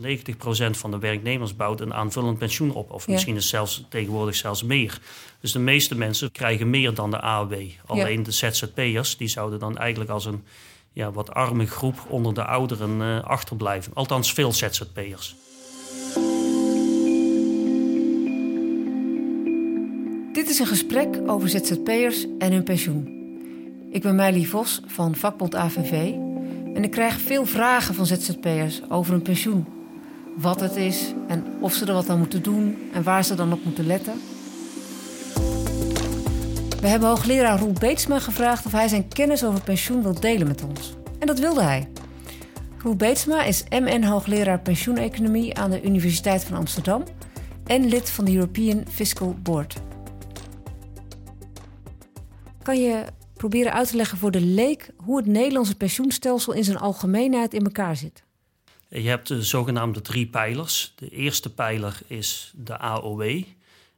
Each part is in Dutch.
90% van de werknemers bouwt een aanvullend pensioen op. Of Ja. misschien is zelfs tegenwoordig zelfs meer. Dus de meeste mensen krijgen meer dan de AOW. Alleen de ZZP'ers die zouden dan eigenlijk als een ja, wat arme groep onder de ouderen eh, achterblijven. Althans veel ZZP'ers. Dit is een gesprek over ZZP'ers en hun pensioen. Ik ben Meili Vos van vakbond AVV en ik krijg veel vragen van ZZP'ers over hun pensioen. Wat het is en of ze er wat aan moeten doen en waar ze dan op moeten letten. We hebben hoogleraar Roel Beetsma gevraagd of hij zijn kennis over pensioen wil delen met ons. En dat wilde hij. Roel Beetsma is MN hoogleraar pensioeneconomie aan de Universiteit van Amsterdam en lid van de European Fiscal Board. Kan je proberen uit te leggen voor de leek hoe het Nederlandse pensioenstelsel in zijn algemeenheid in elkaar zit? Je hebt de zogenaamde drie pijlers. De eerste pijler is de AOW,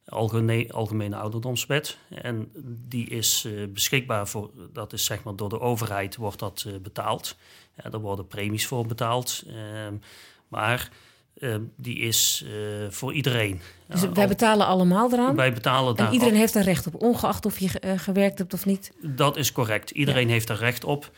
Algemene, Algemene Ouderdomswet. En die is eh, beschikbaar voor, dat is zeg maar door de overheid wordt dat eh, betaald. Ja, daar worden premies voor betaald. Ehm, maar eh, die is eh, voor iedereen. Dus wij al- betalen allemaal eraan. wij betalen daar En iedereen heeft er recht op, ongeacht of je ge- gewerkt hebt of niet. Dat is correct. Iedereen heeft er recht op.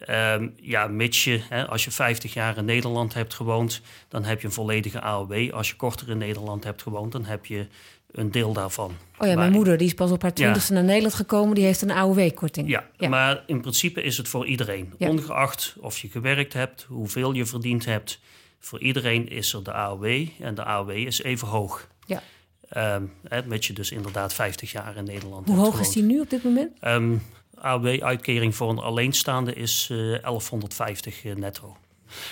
Ehm, ja, mits je, hè, als je 50 jaar in Nederland hebt gewoond, dan heb je een volledige AOW. Als je korter in Nederland hebt gewoond, dan heb je een deel daarvan. Oh ja, mijn moeder die is pas op haar Ja. twintigste naar Nederland gekomen. Die heeft een AOW-korting. Ja, Ja. maar in principe is het voor iedereen. Ja. Ongeacht of je gewerkt hebt, hoeveel je verdiend hebt. Voor iedereen is er de AOW en de AOW is even hoog. Ja. Ehm, hè, je dus inderdaad 50 jaar in Nederland Hoe hoog is die nu op dit moment? Ehm AOW-uitkering voor een alleenstaande is eh 1150 eh, netto.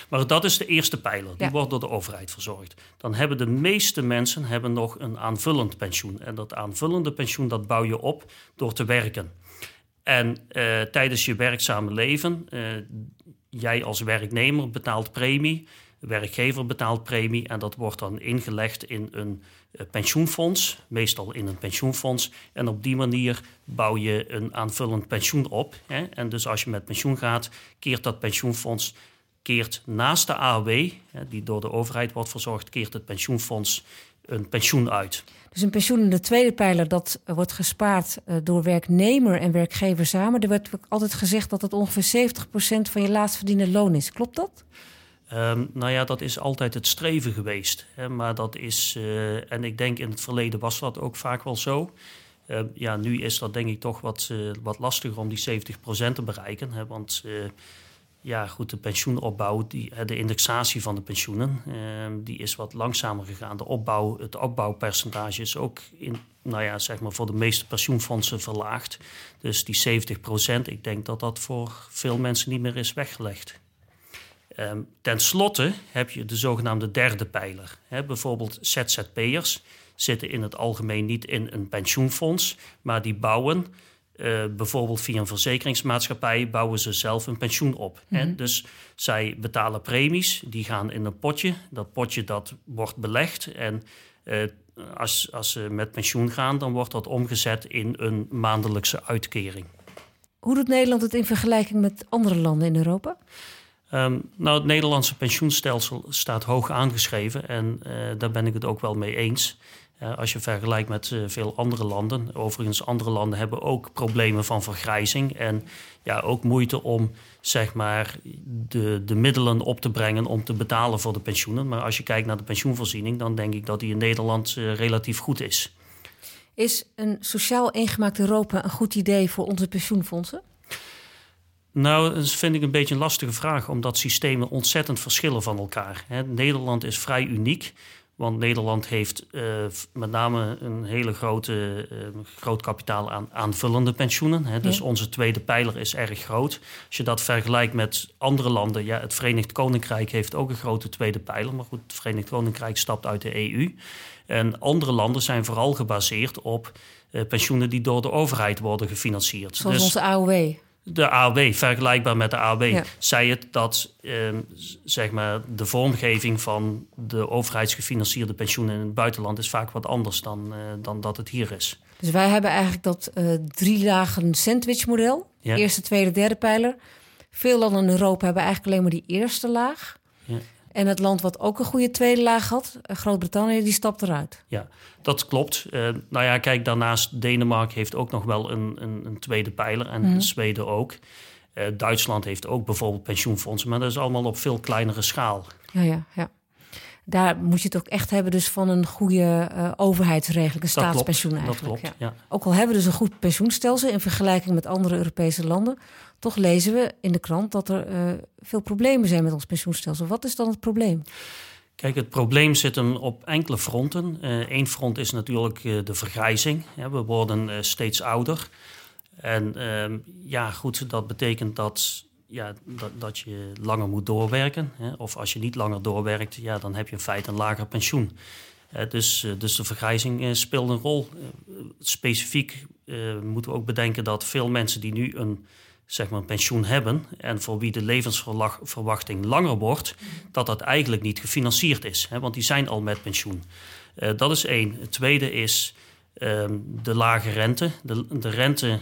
Maar dat is de eerste pijler. Die Ja. wordt door de overheid verzorgd. Dan hebben de meeste mensen hebben nog een aanvullend pensioen. En dat aanvullende pensioen dat bouw je op door te werken. En eh, tijdens je werkzame leven, eh, jij als werknemer betaalt premie, werkgever betaalt premie en dat wordt dan ingelegd in een eh, pensioenfonds, meestal in een pensioenfonds. En op die manier bouw je een aanvullend pensioen op. Hè? En dus als je met pensioen gaat, keert dat pensioenfonds keert naast de AOW, die door de overheid wordt verzorgd, keert het pensioenfonds een pensioen uit. Dus een pensioen in de tweede pijler, dat eh, wordt gespaard eh, door werknemer en werkgever samen. Er ook altijd gezegd dat het ongeveer 70% van je laatst verdiende loon is. Klopt dat? Ehm, nou ja, dat is altijd het streven geweest. Hè, maar dat is, eh, en ik denk in het verleden was dat ook vaak wel zo. Ehm, ja, nu is dat denk ik toch wat, eh, wat lastiger om die 70% te bereiken. Hè, want eh, ja, goed, de pensioenopbouw, die, de indexatie van de pensioenen, ehm, die is wat langzamer gegaan. De opbouw, het opbouwpercentage is ook in, nou ja, zeg maar voor de meeste pensioenfondsen verlaagd. Dus die 70%, ik denk dat dat voor veel mensen niet meer is weggelegd. Ehm, ten slotte heb je de zogenaamde derde pijler. Bijvoorbeeld ZZP'ers zitten in het algemeen niet in een pensioenfonds, maar die bouwen eh, bijvoorbeeld via een verzekeringsmaatschappij bouwen ze zelf een pensioen op. Hè? Dus zij betalen premies, die gaan in een potje. Dat potje dat wordt belegd en eh, als, als ze met pensioen gaan, dan wordt dat omgezet in een maandelijkse uitkering. Hoe doet Nederland het in vergelijking met andere landen in Europa? Ehm, nou, het Nederlandse pensioenstelsel staat hoog aangeschreven en eh, daar ben ik het ook wel mee eens. Eh, als je vergelijkt met eh, veel andere landen. Overigens, andere landen hebben ook problemen van vergrijzing. En ja, ook moeite om zeg maar, de, de middelen op te brengen om te betalen voor de pensioenen. Maar als je kijkt naar de pensioenvoorziening, dan denk ik dat die in Nederland relatief goed is. Is een sociaal ingemaakt Europa een goed idee voor onze pensioenfondsen? Nou, dat vind ik een beetje een lastige vraag, omdat systemen ontzettend verschillen van elkaar. Hè, Nederland is vrij uniek, want Nederland heeft eh, met name een hele grote eh, groot kapitaal aan aanvullende pensioenen. Hè, dus Ja. onze tweede pijler is erg groot. Als je dat vergelijkt met andere landen, ja, het Verenigd Koninkrijk heeft ook een grote tweede pijler, maar goed, het Verenigd Koninkrijk stapt uit de EU. En andere landen zijn vooral gebaseerd op eh, pensioenen die door de overheid worden gefinancierd. Zoals Dus- onze AOW. De AOW, vergelijkbaar met de AOW, Ja. zei het dat ehm, zeg maar, de vormgeving van de overheidsgefinancierde pensioenen in het buitenland is vaak wat anders dan, eh, dan dat het hier is. Dus wij hebben eigenlijk dat eh drie lagen sandwich-model. Ja. Eerste, tweede, derde pijler. Veel landen in Europa hebben eigenlijk alleen maar die eerste laag. Ja. En het land wat ook een goede tweede laag had, eh, Groot-Brittannië, die stapt eruit. Ja, dat klopt. Uh, nou ja, kijk, daarnaast Denemarken heeft ook nog wel een, een, een tweede pijler en mm. Zweden ook. Uh, Duitsland heeft ook bijvoorbeeld pensioenfondsen, maar dat is allemaal op veel kleinere schaal. Ja, ja, ja daar moet je het ook echt hebben dus van een goede uh, overheidsregeling, een staatspensioen eigenlijk. Dat klopt, ja. Ook al hebben we dus een goed pensioenstelsel in vergelijking met andere Europese landen, toch lezen we in de krant dat er uh, veel problemen zijn met ons pensioenstelsel. Wat is dan het probleem? Kijk, het probleem zit hem op enkele fronten. Eén uh, front is natuurlijk de vergrijzing. we worden steeds ouder. En ehm, ja, goed, dat betekent dat ja, dat, dat je langer moet doorwerken. Hè? Of als je niet langer doorwerkt, ja, dan heb je in feite een lager pensioen. Dus, dus de vergrijzing speelt een rol. specifiek moeten we ook bedenken dat veel mensen die nu een, zeg maar een pensioen hebben en voor wie de levensverwachting langer wordt, dat dat eigenlijk niet gefinancierd is. Hè? Want die zijn al met pensioen. dat is één. Het tweede is ehm, de lage rente. De, rente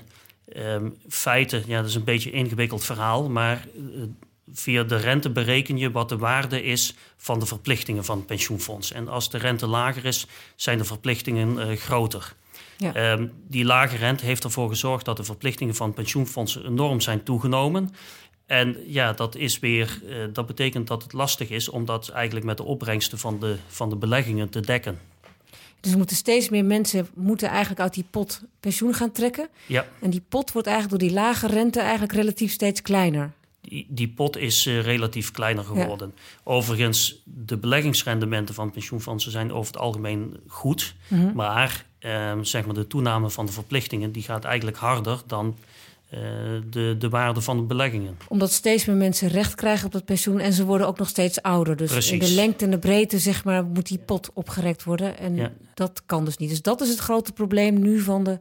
Um, feiten, ja, dat is een beetje een ingewikkeld verhaal, maar uh, via de rente bereken je wat de waarde is van de verplichtingen van het pensioenfonds. En als de rente lager is, zijn de verplichtingen uh, groter. Ja. Um, die lage rente heeft ervoor gezorgd dat de verplichtingen van pensioenfondsen enorm zijn toegenomen. En ja, dat, is weer, uh, dat betekent dat het lastig is om dat eigenlijk met de opbrengsten van de, van de beleggingen te dekken. Dus moeten steeds meer mensen moeten eigenlijk uit die pot pensioen gaan trekken. Ja. En die pot wordt eigenlijk door die lage rente eigenlijk relatief steeds kleiner. Die, pot is uh, relatief kleiner geworden. Overigens, de beleggingsrendementen van pensioenfondsen zijn over het algemeen goed. Mm -hmm. Maar uh, zeg maar de toename van de verplichtingen die gaat eigenlijk harder dan uh, de, de waarde van de beleggingen. Omdat steeds meer mensen recht krijgen op het pensioen en ze worden ook nog steeds ouder. Dus Precies. in de lengte en de breedte zeg maar, moet die pot opgerekt worden. En ja. dat kan dus niet. Dus dat is het grote probleem nu van de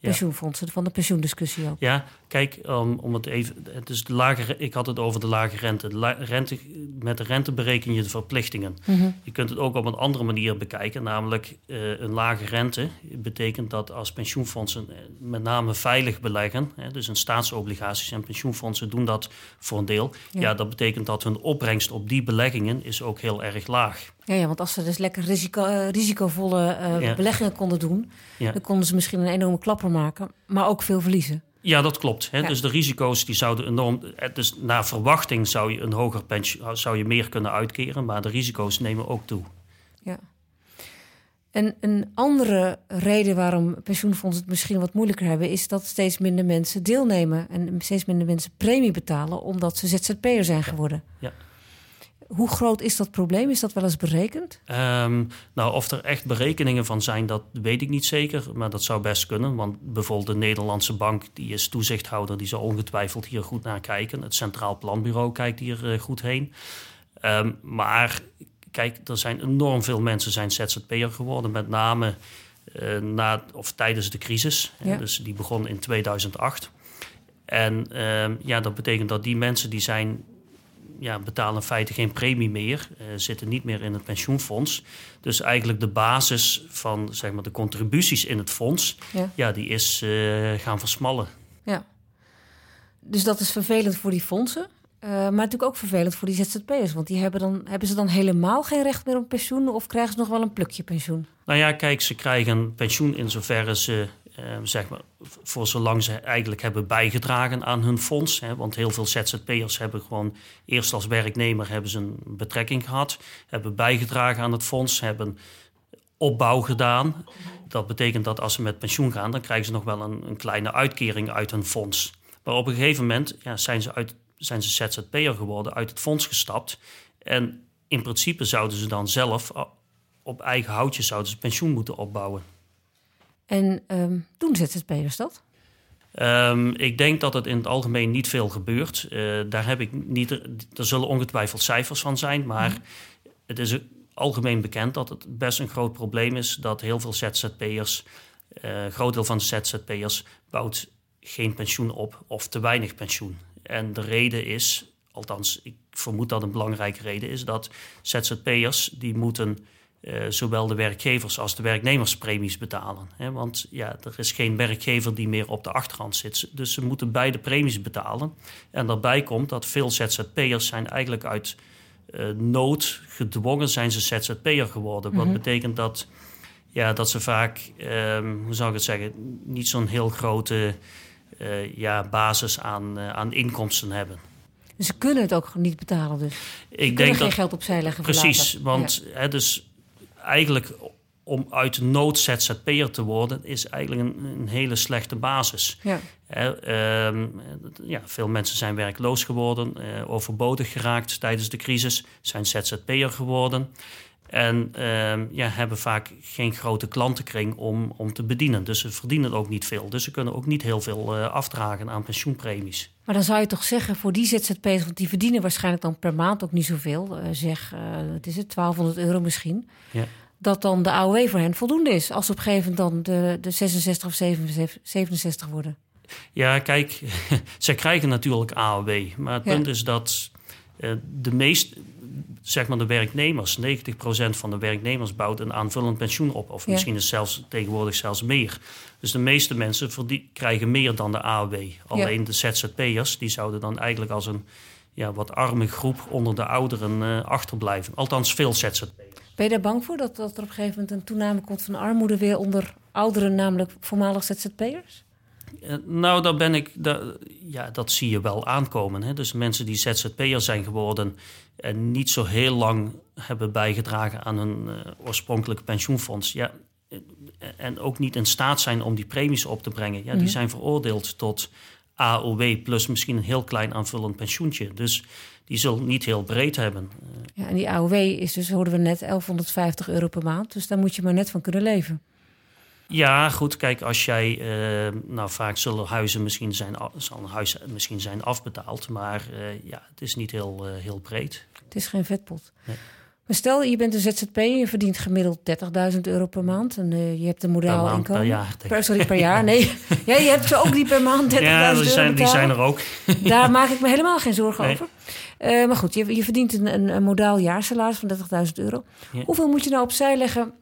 pensioenfondsen, van de pensioendiscussie ook. Ja, kijk, um, om het even. Het is de lage, ik had het over de lage rente. De la, rente met de rente bereken je de verplichtingen. Mm -hmm. Je kunt het ook op een andere manier bekijken, namelijk uh, een lage rente betekent dat als pensioenfondsen met name veilig beleggen, hè, dus in staatsobligaties en pensioenfondsen doen dat voor een deel. Ja. ja, dat betekent dat hun opbrengst op die beleggingen is ook heel erg laag. Ja, ja, want als ze dus lekker risico, uh, risicovolle uh, ja. beleggingen konden doen, ja. dan konden ze misschien een enorme klapper maken, maar ook veel verliezen. Ja, dat klopt. Hè? Ja. Dus de risico's die zouden enorm. Dus naar verwachting zou je een hoger pensioen zou je meer kunnen uitkeren, maar de risico's nemen ook toe. Ja. En een andere reden waarom pensioenfondsen het misschien wat moeilijker hebben, is dat steeds minder mensen deelnemen en steeds minder mensen premie betalen, omdat ze ZZP'er zijn geworden. Ja. Hoe groot is dat probleem? Is dat wel eens berekend? Um, nou, of er echt berekeningen van zijn, dat weet ik niet zeker. Maar dat zou best kunnen. Want bijvoorbeeld de Nederlandse bank, die is toezichthouder, die zal ongetwijfeld hier goed naar kijken. Het Centraal Planbureau kijkt hier uh, goed heen. Um, maar kijk, er zijn enorm veel mensen zijn ZZP'er geworden. Met name uh, na, of tijdens de crisis. Ja. Dus die begon in 2008. En um, ja, dat betekent dat die mensen die zijn ja, betalen in feite geen premie meer, uh, zitten niet meer in het pensioenfonds. Dus eigenlijk de basis van zeg maar, de contributies in het fonds, ja, ja die is uh, gaan versmallen. Ja. Dus dat is vervelend voor die fondsen. Uh, maar natuurlijk ook vervelend voor die ZZP'ers. Want die hebben, dan, hebben ze dan helemaal geen recht meer op pensioen... of krijgen ze nog wel een plukje pensioen? Nou ja, kijk, ze krijgen pensioen in zoverre ze uh, zeg maar, voor zolang ze eigenlijk hebben bijgedragen aan hun fonds. Hè, want heel veel ZZP'ers hebben gewoon eerst als werknemer hebben ze een betrekking gehad, hebben bijgedragen aan het fonds, hebben opbouw gedaan. Dat betekent dat als ze met pensioen gaan, dan krijgen ze nog wel een, een kleine uitkering uit hun fonds. Maar op een gegeven moment ja, zijn, ze uit, zijn ze ZZP'er geworden, uit het fonds gestapt. En in principe zouden ze dan zelf op eigen houtje zouden ze pensioen moeten opbouwen. En um, doen ZZP'ers dat? Um, ik denk dat het in het algemeen niet veel gebeurt. Uh, daar heb ik niet. Er zullen ongetwijfeld cijfers van zijn, maar mm. het is algemeen bekend dat het best een groot probleem is dat heel veel ZZP'ers, uh, een groot deel van de ZZP'ers, bouwt geen pensioen op of te weinig pensioen. En de reden is, althans, ik vermoed dat een belangrijke reden is, dat ZZP'ers die moeten uh, zowel de werkgevers als de werknemers premies betalen. Hè? Want ja, er is geen werkgever die meer op de achterhand zit. Dus ze moeten beide premies betalen. En daarbij komt dat veel ZZP'ers zijn eigenlijk uit nood gedwongen zijn ze ZZP'er geworden. Wat mhm. betekent dat, ja, dat ze vaak, ehm, hoe zou ik het zeggen, niet zo'n heel grote ja, basis aan, aan inkomsten hebben. Ze kunnen het ook niet betalen dus? Ik denk geen dat, geld opzij leggen Precies, want hè, dus eigenlijk om uit nood ZZP'er te worden, is eigenlijk een, een hele slechte basis. Ja. Ehm, ja, veel mensen zijn werkloos geworden, uh, overbodig geraakt tijdens de crisis, zijn ZZP'er geworden. En uh, ja, hebben vaak geen grote klantenkring om, om te bedienen. Dus ze verdienen ook niet veel. Dus ze kunnen ook niet heel veel uh, afdragen aan pensioenpremies. Maar dan zou je toch zeggen voor die ZZP'ers, want die verdienen waarschijnlijk dan per maand ook niet zoveel. Uh, zeg, het is het, 1200 euro misschien. Ja dat dan de AOW voor hen voldoende is. Als ze op een gegeven moment dan de, de 66 of 67 worden. Ja, kijk, zij krijgen natuurlijk AOW. Maar het punt is dat uh, de meeste, zeg maar de werknemers, 90% van de werknemers bouwt een aanvullend pensioen op. Of misschien is zelfs tegenwoordig zelfs meer. Dus de meeste mensen krijgen meer dan de AOW. Alleen de ZZP'ers, die zouden dan eigenlijk als een ja, wat arme groep onder de ouderen uh, achterblijven. Althans, veel ZZP'ers. Ben je daar bang voor dat, dat er op een gegeven moment een toename komt van armoede weer onder ouderen, namelijk voormalig ZZP'ers? Uh, nou, daar ben ik, daar, ja, dat zie je wel aankomen. Hè? Dus mensen die ZZP'er zijn geworden en niet zo heel lang hebben bijgedragen aan hun uh, oorspronkelijke pensioenfonds. Ja, eh, en ook niet in staat zijn om die premies op te brengen. Ja, Die mhm. zijn veroordeeld tot AOW plus misschien een heel klein aanvullend pensioentje. Dus die zullen niet heel breed hebben. Ja, en die AOW is dus, hoorden we net, 1150 euro per maand. Dus daar moet je maar net van kunnen leven. Ja, goed. Kijk, als jij. Uh, nou, vaak zullen huizen misschien zijn, zal een huis misschien zijn afbetaald. Maar uh, ja, het is niet heel, uh, heel breed. Het is geen vetpot. Nee. Maar stel, je bent een ZZP en je verdient gemiddeld 30.000 euro per maand. En je hebt een modaal per inkomen. Per jaar. Per, sorry, per jaar. Nee, ja, je hebt ze ook die per maand 30.000 ja, die zijn, die zijn er ook. Daar maak ik me helemaal geen zorgen over. Maar goed, je, je verdient een, een, een modaal jaarsalaris van 30.000 euro. Hoeveel moet je nou opzij leggen?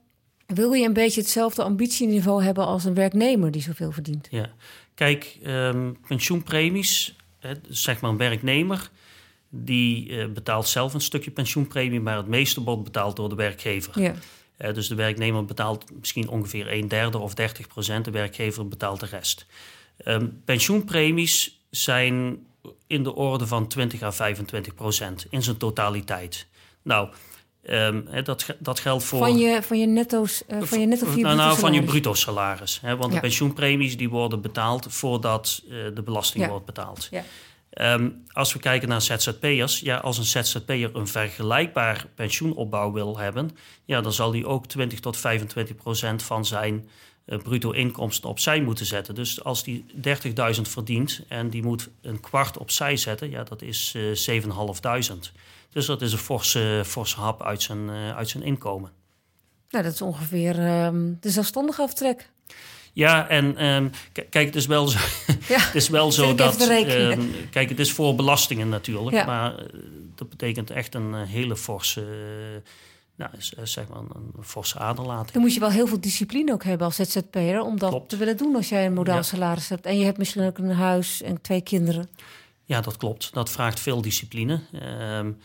Wil je een beetje hetzelfde ambitieniveau hebben als een werknemer die zoveel verdient? Ja, kijk, um, pensioenpremies, hè, zeg maar een werknemer die uh, betaalt zelf een stukje pensioenpremie, maar het meeste wordt betaald door de werkgever. Ja. Uh, dus de werknemer betaalt misschien ongeveer een derde of 30 procent, de werkgever betaalt de rest. Um, pensioenpremies zijn in de orde van 20 à 25 procent in zijn totaliteit. Nou, um, dat, dat geldt voor. Van je, van je netto's. Uh, van je netto nou, nou, van je bruto salaris. Want de pensioenpremies die worden betaald voordat uh, de belasting wordt betaald. Ja. Um, als we kijken naar ZZP'ers, ja, als een ZZP'er een vergelijkbaar pensioenopbouw wil hebben, ja, dan zal hij ook 20 tot 25 procent van zijn uh, bruto inkomsten opzij moeten zetten. Dus als die 30.000 verdient en die moet een kwart opzij zetten, ja, dat is uh, eh, 7.500. Dus dat is een forse, forse hap uit zijn, uh, uit zijn inkomen. Nou, dat is ongeveer um, de zelfstandige aftrek. Ja, en um, kijk, het is wel zo, ja, het is wel zo dat. Um, kijk, het is voor belastingen natuurlijk, ja. maar uh, dat betekent echt een uh, hele forse. Uh, nou, zeg maar een, forse aderlating. Dan moet je wel heel veel discipline ook hebben als ZZP'er om dat klopt. te willen doen als jij een modaal salaris hebt. En je hebt misschien ook een huis en twee kinderen. Ja, dat klopt. Dat vraagt veel discipline. Um,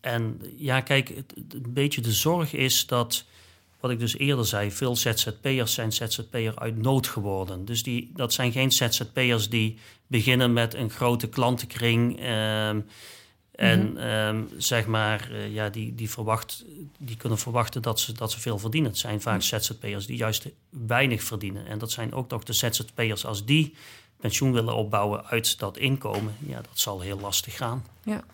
en ja, kijk, het, een beetje de zorg is dat wat ik dus eerder zei, veel ZZP'ers zijn ZZP'er uit nood geworden. Dus die, dat zijn geen ZZP'ers die beginnen met een grote klantenkring. Ehm, en mhm. ehm, zeg maar, uh, ja, die, die, verwacht, die kunnen verwachten dat ze, dat ze veel verdienen. Het zijn vaak mhm. ZZP'ers die juist weinig verdienen. En dat zijn ook toch de ZZP'ers als die pensioen willen opbouwen uit dat inkomen. Ja, dat zal heel lastig gaan. Ja.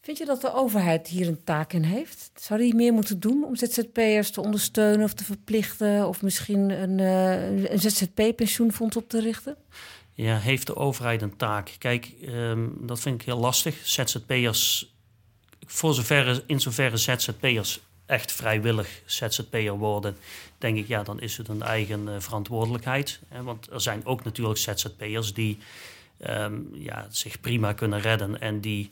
Vind je dat de overheid hier een taak in heeft? Zou die meer moeten doen om ZZP'ers te ondersteunen of te verplichten? Of misschien een, uh, een ZZP-pensioenfonds op te richten? Ja, heeft de overheid een taak? Kijk, um, dat vind ik heel lastig. ZZP'ers, voor zover, in zoverre ZZP'ers echt vrijwillig ZZP'er worden, denk ik, ja, dan is het een eigen uh, verantwoordelijkheid. Hè? Want er zijn ook natuurlijk ZZP'ers die um, ja, zich prima kunnen redden en die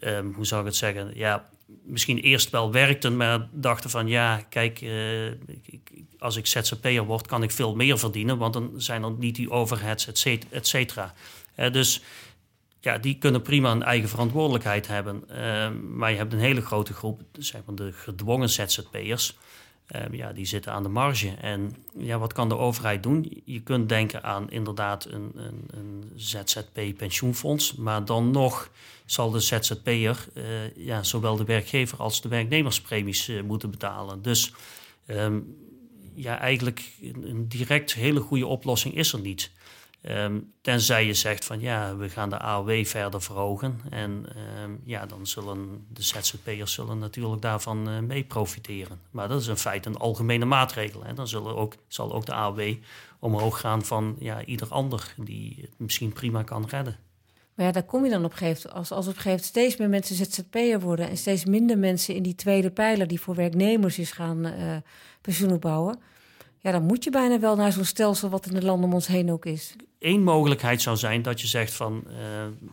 um, hoe zou ik het zeggen, ja, misschien eerst wel werkten, maar dachten van ja, kijk, uh, als ik ZZP'er word, kan ik veel meer verdienen, want dan zijn er niet die overheads, et cetera. Dus ja, die kunnen prima een eigen verantwoordelijkheid hebben. Ehm, maar je hebt een hele grote groep, zeg maar de gedwongen ZZP'ers. Um, ja, die zitten aan de marge. En ja, wat kan de overheid doen? Je kunt denken aan inderdaad een, een, een ZZP-pensioenfonds. Maar dan nog zal de ZZP'er uh, ja, zowel de werkgever als de werknemerspremies uh, moeten betalen. Dus um, ja, eigenlijk een, een direct hele goede oplossing is er niet. Um, tenzij je zegt van ja, we gaan de AOW verder verhogen. En um, ja, dan zullen de ZZP'ers zullen natuurlijk daarvan uh, mee profiteren. Maar dat is in feite een algemene maatregel. Hè. Dan zullen ook, zal ook de AOW omhoog gaan van ja, ieder ander die het misschien prima kan redden. Maar ja, daar kom je dan op gegeven. Als, als op gegeven steeds meer mensen ZZP'er worden... en steeds minder mensen in die tweede pijler... die voor werknemers is gaan uh, pensioen opbouwen... ja, dan moet je bijna wel naar zo'n stelsel... wat in de landen om ons heen ook is. Eén mogelijkheid zou zijn dat je zegt van uh,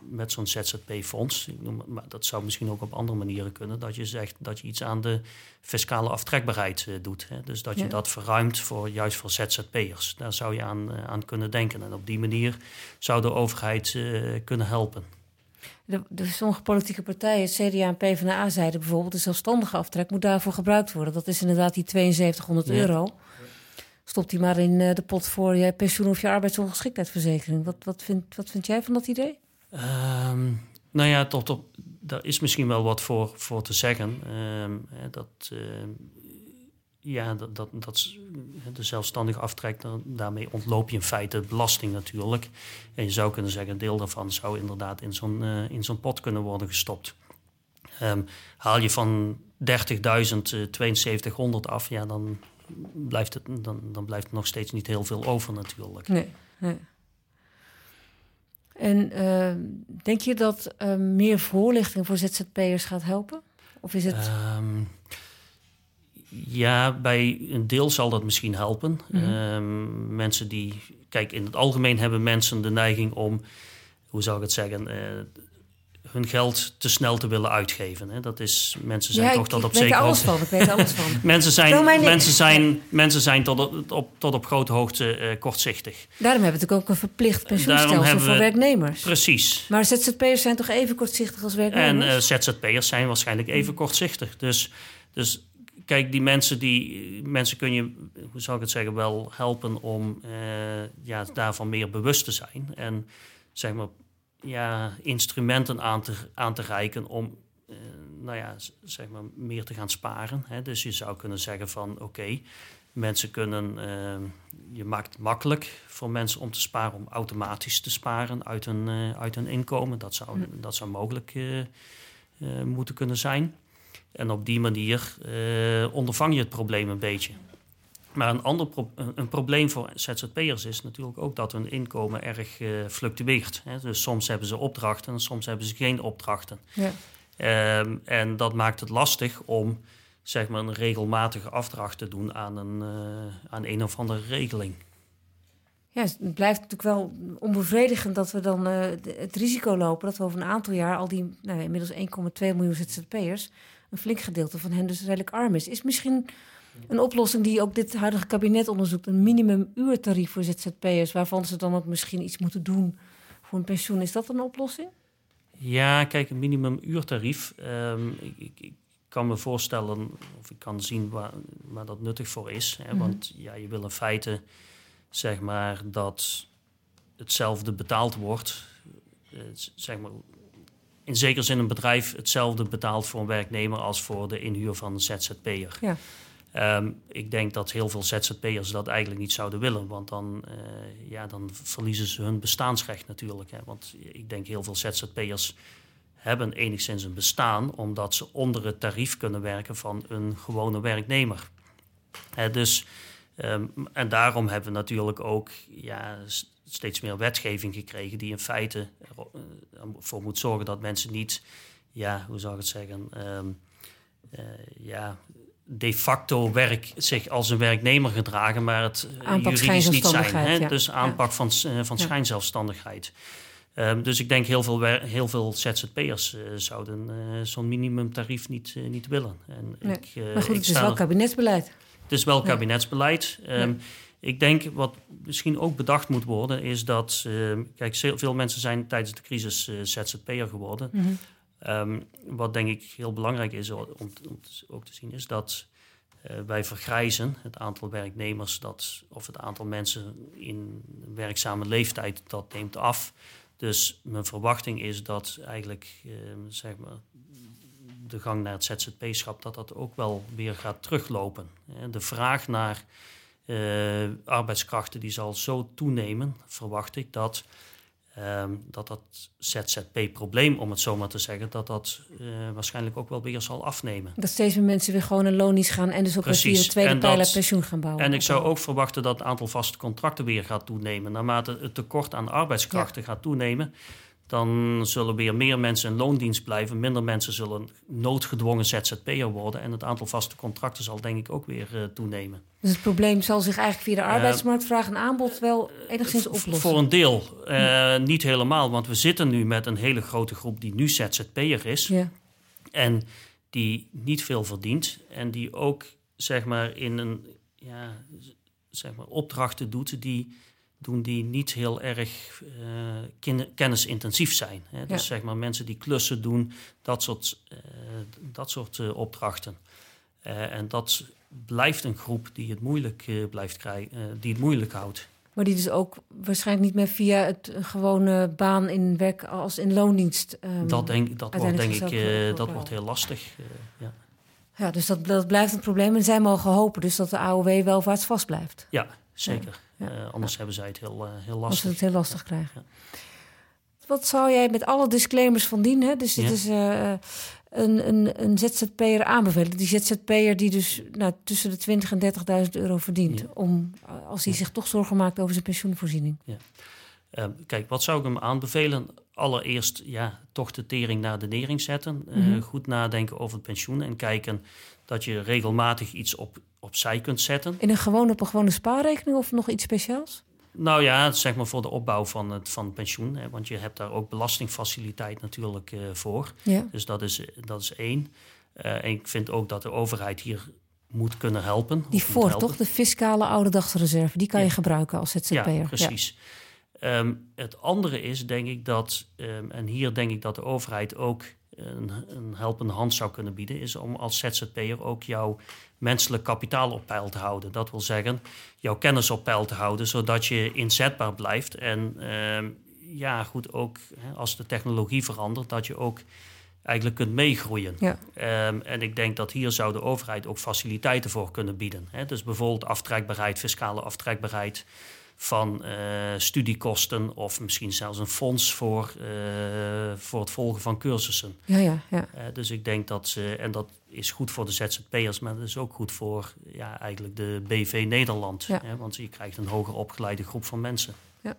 met zo'n ZZP-fonds, maar dat zou misschien ook op andere manieren kunnen, dat je zegt dat je iets aan de fiscale aftrekbaarheid uh, doet. Hè? Dus dat je ja. dat verruimt voor juist voor ZZP'ers. Daar zou je aan, uh, aan kunnen denken. En op die manier zou de overheid kunnen helpen. De, de, sommige politieke partijen, CDA en PvdA, zeiden bijvoorbeeld de zelfstandige aftrek moet daarvoor gebruikt worden. Dat is inderdaad die 7200 ja. euro stop die maar in de pot voor je pensioen of je arbeidsongeschiktheidsverzekering. Wat, wat, vind, wat vind jij van dat idee? Um, nou ja, tot op, daar is misschien wel wat voor, voor te zeggen. Um, dat, uh, ja, dat, dat, dat de zelfstandig aftrek, daarmee ontloop je in feite belasting natuurlijk. En je zou kunnen zeggen, een deel daarvan zou inderdaad in zo'n uh, in zo'n pot kunnen worden gestopt. Um, haal je van 30.000 uh, 7200 af, ja, dan blijft het, dan, dan blijft er nog steeds niet heel veel over natuurlijk. Nee, nee. En uh, denk je dat uh, meer voorlichting voor ZZP'ers gaat helpen? Of is het... Um, ja, bij een deel zal dat misschien helpen. Mm -hmm. um, mensen die... Kijk, in het algemeen hebben mensen de neiging om... Hoe zou ik het zeggen? Uh, hun geld te snel te willen uitgeven. Hè. Dat is, mensen zijn ja, toch ik, tot op zekere hoogte... Van, ik weet alles van. mensen zijn, mensen zijn, mensen zijn tot op, op, tot op grote hoogte uh, kortzichtig. Daarom hebben we natuurlijk ook een verplicht pensioenstelsel voor werknemers. Precies. Maar ZZP'ers zijn toch even kortzichtig als werknemers? En uh, ZZP'ers zijn waarschijnlijk even kortzichtig. Dus, dus kijk, die mensen, die, mensen kun je, hoe zou ik het zeggen, wel helpen om uh, ja, daarvan meer bewust te zijn. En zeg maar ja, instrumenten aan te, aan te reiken om uh, nou ja, zeg maar meer te gaan sparen. Hè. Dus je zou kunnen zeggen van oké, okay, mensen kunnen, uh, je maakt het makkelijk voor mensen om te sparen, om automatisch te sparen uit hun, uh, uit hun inkomen. Dat zou, mm. dat zou mogelijk moeten kunnen zijn. En op die manier ondervang je het probleem een beetje. Maar een ander pro een probleem voor ZZP'ers is natuurlijk ook dat hun inkomen erg uh, fluctueert. Hè. Dus soms hebben ze opdrachten en soms hebben ze geen opdrachten. Ja. Um, en dat maakt het lastig om zeg maar, een regelmatige afdracht te doen aan een, uh, aan een of andere regeling. Ja, het blijft natuurlijk wel onbevredigend dat we dan uh, het risico lopen dat we over een aantal jaar al die nou, inmiddels 1,2 miljoen ZZP'ers, een flink gedeelte van hen dus redelijk arm is. Is misschien een oplossing die ook dit huidige kabinet onderzoekt. Een minimumuurtarief voor ZZP'ers, waarvan ze dan ook misschien iets moeten doen voor een pensioen. Is dat een oplossing? Ja, kijk, een minimumuurtarief. Um, ik, ik, ik, kan me voorstellen, of ik kan zien waar, waar dat nuttig voor is. Hè? Mm -hmm. Want ja, je wil in feite, zeg maar, dat hetzelfde betaald wordt. Uh, zeg maar, in zekere zin een bedrijf hetzelfde betaalt voor een werknemer als voor de inhuur van een ZZP'er. Ja. Um, ik denk dat heel veel ZZP'ers dat eigenlijk niet zouden willen, want dan, uh, ja, dan verliezen ze hun bestaansrecht natuurlijk. Hè. Want ik denk heel veel ZZP'ers hebben enigszins een bestaan omdat ze onder het tarief kunnen werken van een gewone werknemer. Hè, dus, um, en daarom hebben we natuurlijk ook ja, steeds meer wetgeving gekregen die in feite ervoor moet zorgen dat mensen niet, ja, hoe zou ik het zeggen, um, uh, ja, de facto werk, zich als een werknemer gedragen, maar het aanpak juridisch niet zijn. Hè? Ja. Dus aanpak ja. van, uh, van schijnzelfstandigheid. Um, dus ik denk heel veel, heel veel ZZP'ers uh, zouden uh, zo'n minimumtarief niet, niet willen. En nee. ik, maar goed, het is wel kabinetsbeleid. Het is wel kabinetsbeleid. Um, Ik denk wat misschien ook bedacht moet worden, is dat. Uh, kijk, veel mensen zijn tijdens de crisis ZZP'er geworden. Mm -hmm. Um, wat denk ik heel belangrijk is om, ook te zien, is dat uh, wij vergrijzen. Het aantal werknemers dat, of het aantal mensen in werkzame leeftijd, dat neemt af. Dus mijn verwachting is dat eigenlijk zeg maar, de gang naar het ZZP-schap, dat dat ook wel weer gaat teruglopen. De vraag naar uh, arbeidskrachten die zal zo toenemen, verwacht ik, dat um, dat, dat ZZP-probleem, om het zo maar te zeggen, dat dat uh, waarschijnlijk ook wel weer zal afnemen. Dat steeds meer mensen weer gewoon een loonies gaan en dus ook weer de tweede pijler pensioen gaan bouwen. En ik zou ook verwachten dat het aantal vaste contracten weer gaat toenemen. Naarmate het tekort aan arbeidskrachten ja. gaat toenemen, dan zullen weer meer mensen in loondienst blijven. Minder mensen zullen noodgedwongen ZZP'er worden. En het aantal vaste contracten zal denk ik ook weer uh, toenemen. Dus het probleem zal zich eigenlijk via de eh, arbeidsmarktvraag en aanbod wel enigszins oplossen? Voor een deel. Uh, niet helemaal, want we zitten nu met een hele grote groep die nu ZZP'er is. Ja. En die niet veel verdient. En die ook zeg maar in een ja, zeg maar opdrachten doet die doen die niet heel erg uh, kennisintensief zijn. Hè? Dus zeg maar mensen die klussen doen, dat soort, uh, dat soort uh, opdrachten. en dat blijft een groep die het moeilijk blijft krijgen, die het moeilijk houdt. Maar die dus ook waarschijnlijk niet meer via het gewone baan in werk als in loondienst. Um, dat denk, dat wordt denk ik dat wordt heel lastig. ja. ja, dus dat, dat blijft een probleem. En zij mogen hopen dus dat de AOW welvaartsvast blijft. Ja, zeker. Anders hebben zij het heel, uh, heel lastig. Als ze het heel lastig krijgen. Wat zou jij met alle disclaimers van dien, hè? dus dit is uh, een, een, een ZZP'er aanbevelen. Die ZZP'er die dus nou, tussen de 20.000 en 30.000 euro verdient. Om, als hij zich toch zorgen maakt over zijn pensioenvoorziening. Ja. Kijk, wat zou ik hem aanbevelen? Allereerst ja, toch de tering naar de nering zetten. Mm -hmm. goed nadenken over het pensioen en kijken dat je regelmatig iets op, opzij kunt zetten. In een gewone, op een gewone spaarrekening of nog iets speciaals? Nou ja, zeg maar voor de opbouw van het, van het pensioen. Hè, want je hebt daar ook belastingfaciliteit natuurlijk uh, voor. Ja. Dus dat is, dat is één. Uh, en ik vind ook dat de overheid hier moet kunnen helpen. Die voor, toch? De fiscale oude dagreserve, die kan ja. je gebruiken als ZZP'er. Ja, precies. Ja. Um, het andere is, denk ik, dat... Um, en hier denk ik dat de overheid ook een, een helpende hand zou kunnen bieden, is om als ZZP'er ook jouw menselijk kapitaal op peil te houden. Dat wil zeggen, jouw kennis op peil te houden, zodat je inzetbaar blijft. En uh, ja, goed, ook hè, als de technologie verandert, dat je ook eigenlijk kunt meegroeien. Ja. Um, en ik denk dat hier zou de overheid ook faciliteiten voor kunnen bieden. Hè? Dus bijvoorbeeld aftrekbaarheid, fiscale aftrekbaarheid van uh, studiekosten of misschien zelfs een fonds voor, uh, voor het volgen van cursussen. Ja, ja, ja. Uh, dus ik denk dat ze, en dat is goed voor de ZZP'ers, maar dat is ook goed voor ja, eigenlijk de BV Nederland. Ja. Hè, want je krijgt een hoger opgeleide groep van mensen. Ja.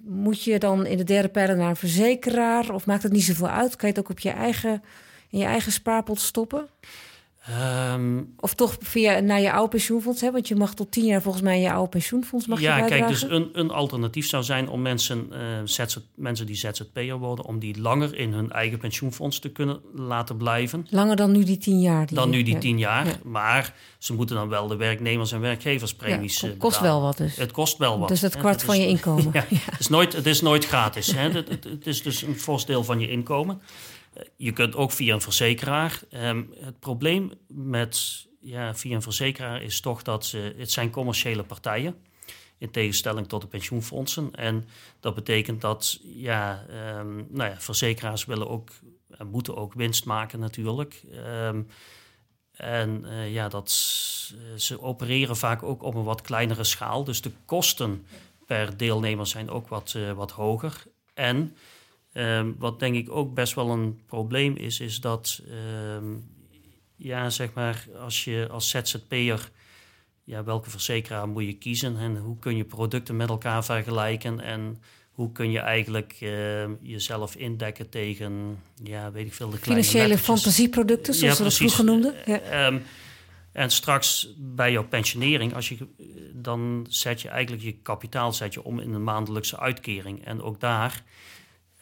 Moet je dan in de derde pijler naar een verzekeraar of maakt het niet zoveel uit? Kan je het ook op je eigen, in je eigen spaarpot stoppen? Um, of toch via naar je oude pensioenfonds, hè? want je mag tot tien jaar volgens mij je oude pensioenfonds mag ja, je kijk, dus een, een alternatief zou zijn om mensen, uh, ZZ, mensen die ZZP'er worden, om die langer in hun eigen pensioenfonds te kunnen laten blijven. Langer dan nu die tien jaar? Die dan nu die ja. tien jaar, ja. maar ze moeten dan wel de werknemers- en werkgeverspremies ja, Het kost wel wat dus. Het kost wel wat. Dus dat kwart dat van is, je inkomen. ja, Het, is nooit, het is nooit gratis. hè? Het, het, het is dus een fors deel van je inkomen. Je kunt ook via een verzekeraar. Um, het probleem met ja, via een verzekeraar is toch dat ze, het zijn commerciële partijen. In tegenstelling tot de pensioenfondsen. En dat betekent dat ja, um, nou ja, verzekeraars willen ook en moeten ook winst maken natuurlijk. Um, en uh, ja, dat, ze opereren vaak ook op een wat kleinere schaal. Dus de kosten per deelnemer zijn ook wat, uh, wat hoger. En Um, wat denk ik ook best wel een probleem is, is dat, um, ja, zeg maar, als je als ZZP'er, ja, welke verzekeraar moet je kiezen en hoe kun je producten met elkaar vergelijken en hoe kun je eigenlijk uh, jezelf indekken tegen, ja, weet ik veel, de kleine Financiële fantasieproducten, zoals ja, we dat vroeger noemden. Ja. Um, en straks bij jouw pensionering, als je, dan zet je eigenlijk je kapitaal zet je om in een maandelijkse uitkering. En ook daar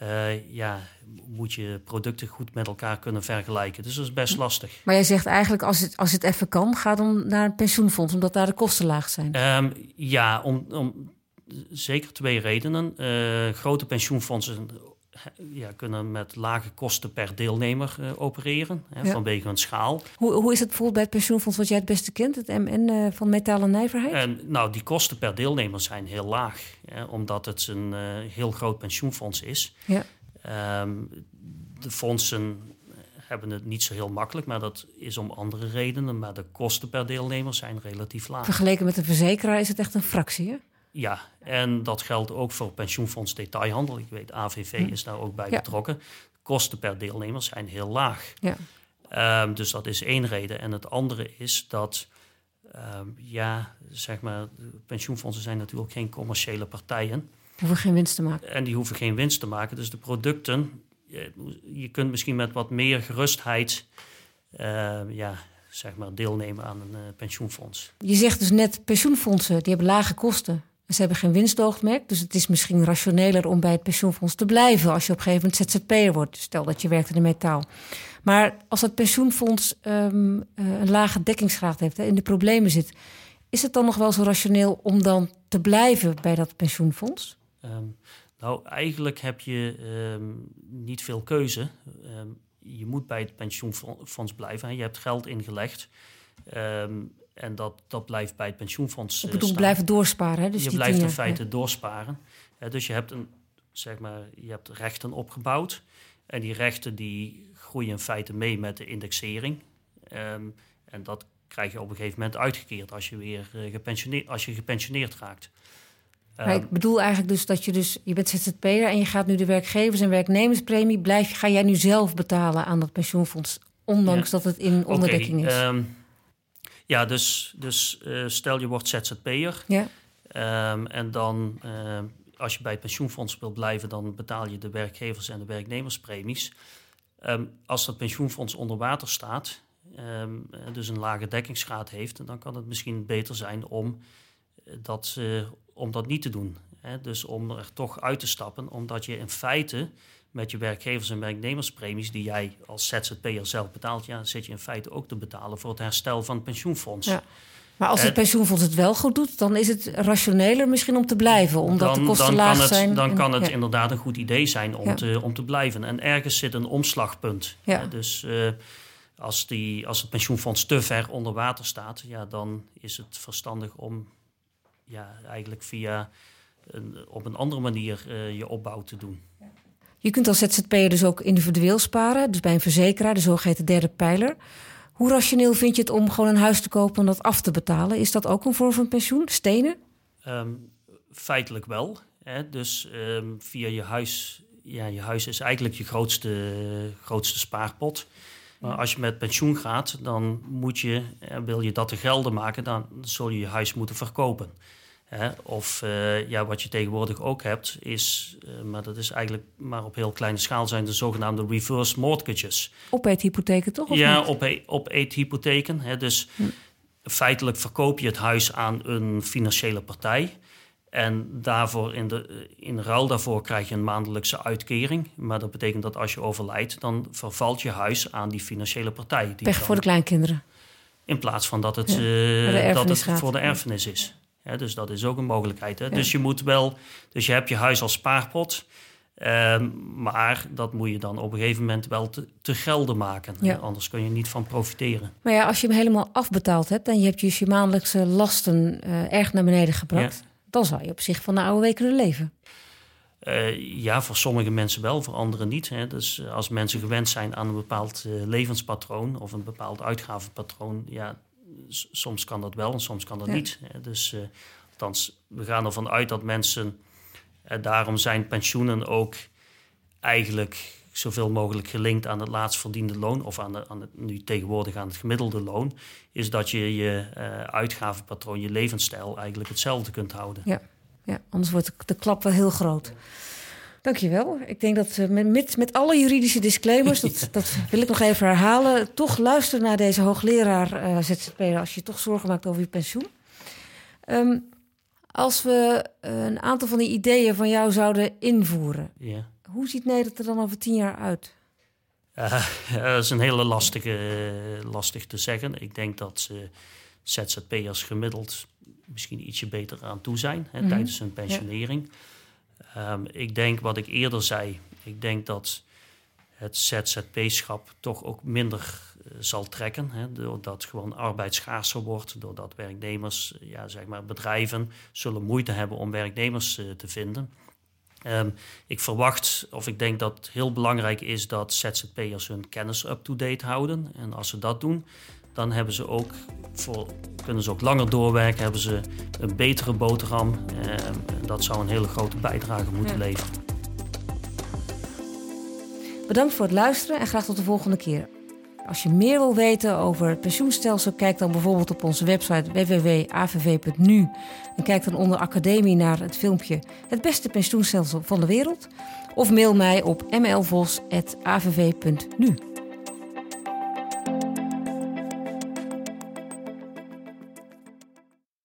eh, ja, moet je producten goed met elkaar kunnen vergelijken. Dus dat is best lastig. Maar jij zegt eigenlijk, als het, als het even kan, ga dan naar een pensioenfonds, omdat daar de kosten laag zijn. Ehm, ja, om, om zeker twee redenen. Uh, grote pensioenfondsen ja, kunnen met lage kosten per deelnemer uh, opereren, hè, vanwege hun schaal. Hoe, hoe is het bijvoorbeeld bij het pensioenfonds wat jij het beste kent, het MN uh, van metaal en nijverheid? En, nou, die kosten per deelnemer zijn heel laag, hè, omdat het een heel groot pensioenfonds is. Ja. Um, de fondsen hebben het niet zo heel makkelijk, maar dat is om andere redenen. Maar de kosten per deelnemer zijn relatief laag. Vergeleken met de verzekeraar is het echt een fractie, hè? Ja, en dat geldt ook voor pensioenfonds detailhandel. Ik weet, AVV hm. is daar ook bij betrokken. Kosten per deelnemer zijn heel laag. Ja. Um, dus dat is één reden. En het andere is dat, um, ja, zeg maar, pensioenfondsen zijn natuurlijk geen commerciële partijen. Hoeven geen winst te maken. En die hoeven geen winst te maken. Dus de producten, je kunt misschien met wat meer gerustheid, uh, ja, zeg maar, deelnemen aan een uh, pensioenfonds. Je zegt dus net, pensioenfondsen, die hebben lage kosten. Ze hebben geen winstoogmerk, dus het is misschien rationeler om bij het pensioenfonds te blijven als je op een gegeven moment ZZP'er wordt. Stel dat je werkt in de metaal. Maar als het pensioenfonds um, een lage dekkingsgraad heeft, en in de problemen zit, is het dan nog wel zo rationeel om dan te blijven bij dat pensioenfonds? Um, nou, eigenlijk heb je um, niet veel keuze. je moet bij het pensioenfonds blijven. Je hebt geld ingelegd. En dat, dat blijft bij het pensioenfonds. Ik bedoel, staan. blijven doorsparen. Hè? Dus je blijft in feite doorsparen. dus je hebt, een, zeg maar, je hebt rechten opgebouwd. En die rechten die groeien in feite mee met de indexering. Um, en dat krijg je op een gegeven moment uitgekeerd als je weer uh, gepensioneerd, als je gepensioneerd raakt. Maar ik bedoel eigenlijk dus dat je dus, je bent ZZP'er en je gaat nu de werkgevers- en werknemerspremie, blijf, ga jij nu zelf betalen aan dat pensioenfonds, ondanks dat het in onderdekking is? Um, ja, dus, dus uh, stel je wordt ZZP'er. Ja. Um, en dan, uh, als je bij het pensioenfonds wilt blijven, dan betaal je de werkgevers- en de werknemerspremies. Um, als dat pensioenfonds onder water staat, um, dus een lage dekkingsgraad heeft, dan kan het misschien beter zijn om dat, uh, om dat niet te doen. Hè? Dus om er toch uit te stappen, omdat je in feite met je werkgevers- en werknemerspremies die jij als ZZP'er zelf betaalt, ja, zit je in feite ook te betalen voor het herstel van het pensioenfonds. Ja. Maar als het pensioenfonds het wel goed doet, dan is het rationeler misschien om te blijven, omdat de kosten laag het, zijn. Dan kan het inderdaad een goed idee zijn om, te, om te blijven. En ergens zit een omslagpunt. Ja. Dus uh, als, die, als het pensioenfonds te ver onder water staat, ja, dan is het verstandig om ja, eigenlijk via een, op een andere manier uh, je opbouw te doen. Je kunt als ZZP'er dus ook individueel sparen, dus bij een verzekeraar, de zogeheten derde pijler. Hoe rationeel vind je het om gewoon een huis te kopen en dat af te betalen? Is dat ook een vorm van pensioen? Stenen? Um, feitelijk wel. Hè? Dus um, via je huis, ja, je huis is eigenlijk je grootste, grootste spaarpot. Maar als je met pensioen gaat, dan moet je, wil je dat te gelden maken, dan zul je je huis moeten verkopen. Of uh, ja, wat je tegenwoordig ook hebt, is, uh, maar dat is eigenlijk maar op heel kleine schaal, zijn de zogenaamde reverse mortgages. Op-eethypotheken toch? Of ja, op-eethypotheken. Op dus hm. feitelijk verkoop je het huis aan een financiële partij. En daarvoor in, de, in ruil daarvoor krijg je een maandelijkse uitkering. Maar dat betekent dat als je overlijdt, dan vervalt je huis aan die financiële partij. Die Weg voor de kleinkinderen. In plaats van dat het, uh, dat het voor de erfenis is dus dat is ook een mogelijkheid. Hè? Dus je moet wel, dus je hebt je huis als spaarpot. Ehm, maar dat moet je dan op een gegeven moment wel te, te gelden maken. Anders kun je niet van profiteren. Maar ja, als je hem helemaal afbetaald hebt en je hebt dus je maandelijkse lasten uh, erg naar beneden gebracht, dan zou je op zich van de oude kunnen leven. Uh, ja, voor sommige mensen wel, voor anderen niet. Hè. Dus als mensen gewend zijn aan een bepaald uh, levenspatroon of een bepaald uitgavenpatroon, ja, soms kan dat wel en soms kan dat niet. Dus uh, althans, we gaan ervan uit dat mensen, uh, daarom zijn pensioenen ook eigenlijk zoveel mogelijk gelinkt aan het laatst verdiende loon, of aan, de, aan het, nu tegenwoordig aan het gemiddelde loon, is dat je je uh, uitgavenpatroon, je levensstijl eigenlijk hetzelfde kunt houden. Ja, ja anders wordt de klap wel heel groot. Dankjewel. Ik denk dat met, met, met alle juridische disclaimers, dat, dat wil ik nog even herhalen, toch luister naar deze hoogleraar uh, eh, ZZP'er als je toch zorgen maakt over je pensioen. Um, als we een aantal van die ideeën van jou zouden invoeren, Hoe ziet Nederland er dan over tien jaar uit? Uh, dat is een hele lastige, lastig te zeggen. Ik denk dat ZZP'ers gemiddeld misschien ietsje beter aan toe zijn hè, mhm. tijdens hun pensionering. Ehm, ik denk wat ik eerder zei, ik denk dat het ZZP-schap toch ook minder eh, zal trekken. Hè, doordat gewoon arbeid schaarser wordt, doordat werknemers, ja, zeg maar bedrijven, zullen moeite hebben om werknemers uh, te vinden. Um, ik verwacht, of ik denk dat het heel belangrijk is dat ZZP'ers hun kennis up-to-date houden. En als ze dat doen, dan hebben ze ook voor, kunnen ze ook langer doorwerken, hebben ze een betere boterham. En dat zou een hele grote bijdrage moeten leveren. Bedankt voor het luisteren en graag tot de volgende keer. Als je meer wil weten over het pensioenstelsel, kijk dan bijvoorbeeld op onze website www.avv.nu en kijk dan onder academie naar het filmpje Het beste pensioenstelsel van de wereld. Of mail mij op mlvos.avv.nu.